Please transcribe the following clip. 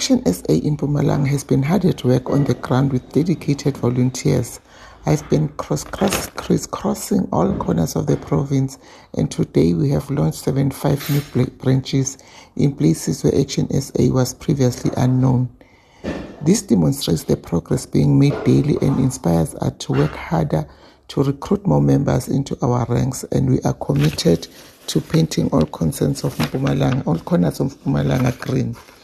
Action SA in Mpumalanga has been hard at work on the ground with dedicated volunteers. I've been cross, cross, crisscrossing all corners of the province, and today we have launched 75 new branches in places where Action SA was previously unknown. This demonstrates the progress being made daily and inspires us to work harder to recruit more members into our ranks, and we are committed to painting all of Mpumalanga, all corners of Mpumalanga green.